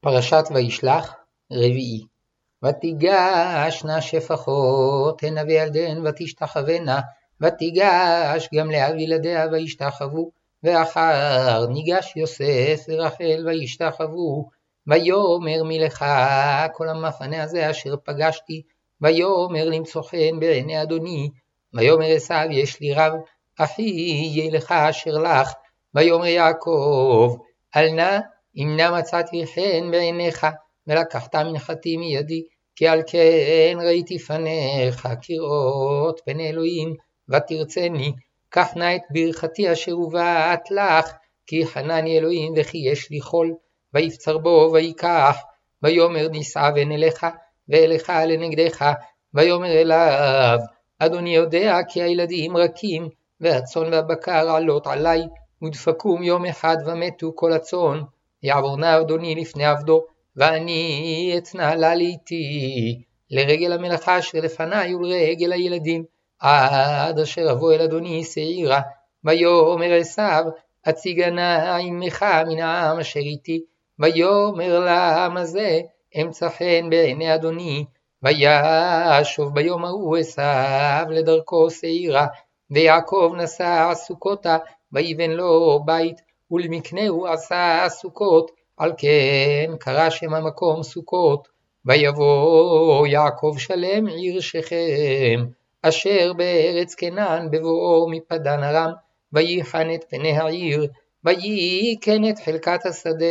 פרשת וישלח, רביעי. ותיגשנה שפחות הנה וילדיהן ותשתחוונה, ותיגש גם לאה וילדיה וישתחוו, ואחר ניגש יוסף ורחל וישתחוו, ויאמר מלך כל המחנה הזה אשר פגשתי, ויאמר למצוא חן בעיני אדוני, ויאמר עשיו יש לי רב, אחי יהיה לך אשר לך, ויאמר יעקב, אל נא אם נא מצאתי חן בעיניך, ולקחת מנחתי מידי, כי על כן ראיתי פניך כראות פני אלוהים, ותרצני, קח נא את ברכתי אשר הובאת לך, כי חנני אלוהים וכי יש לי חול, ויפצר בו ויקח, ויאמר נסעבן אליך, ואליך לנגדך, ויאמר אליו, אדוני יודע כי הילדים רכים, והצאן והבקר עלות עלי, ודפקום יום אחד ומתו כל הצאן, יעבור נא אדוני לפני עבדו, ואני אתנהלה לאיתי, לרגל המלאכה אשר לפניי ולרגל הילדים, עד אשר אבוא אל אדוני שעירה, ויאמר עשיו, אציגה נא עמך מן העם אשר איתי, ויאמר לעם הזה, אמצא חן בעיני אדוני, וישוב ביום ההוא עשיו לדרכו שעירה, ויעקב נסע סוכותה, ויבן לו בית, ולמקנהו עשה סוכות, על כן קרא שם המקום סוכות. ויבוא יעקב שלם עיר שכם, אשר בארץ כנען בבואו מפדן ארם, וייחן את פני העיר, וייכן את חלקת השדה,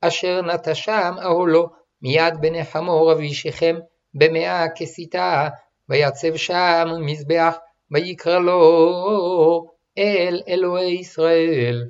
אשר נטע שם אהלו, מיד בני חמור אבי שכם, במאה כסיתה, ויצב שם מזבח, ויקרא לו אל אלוהי ישראל.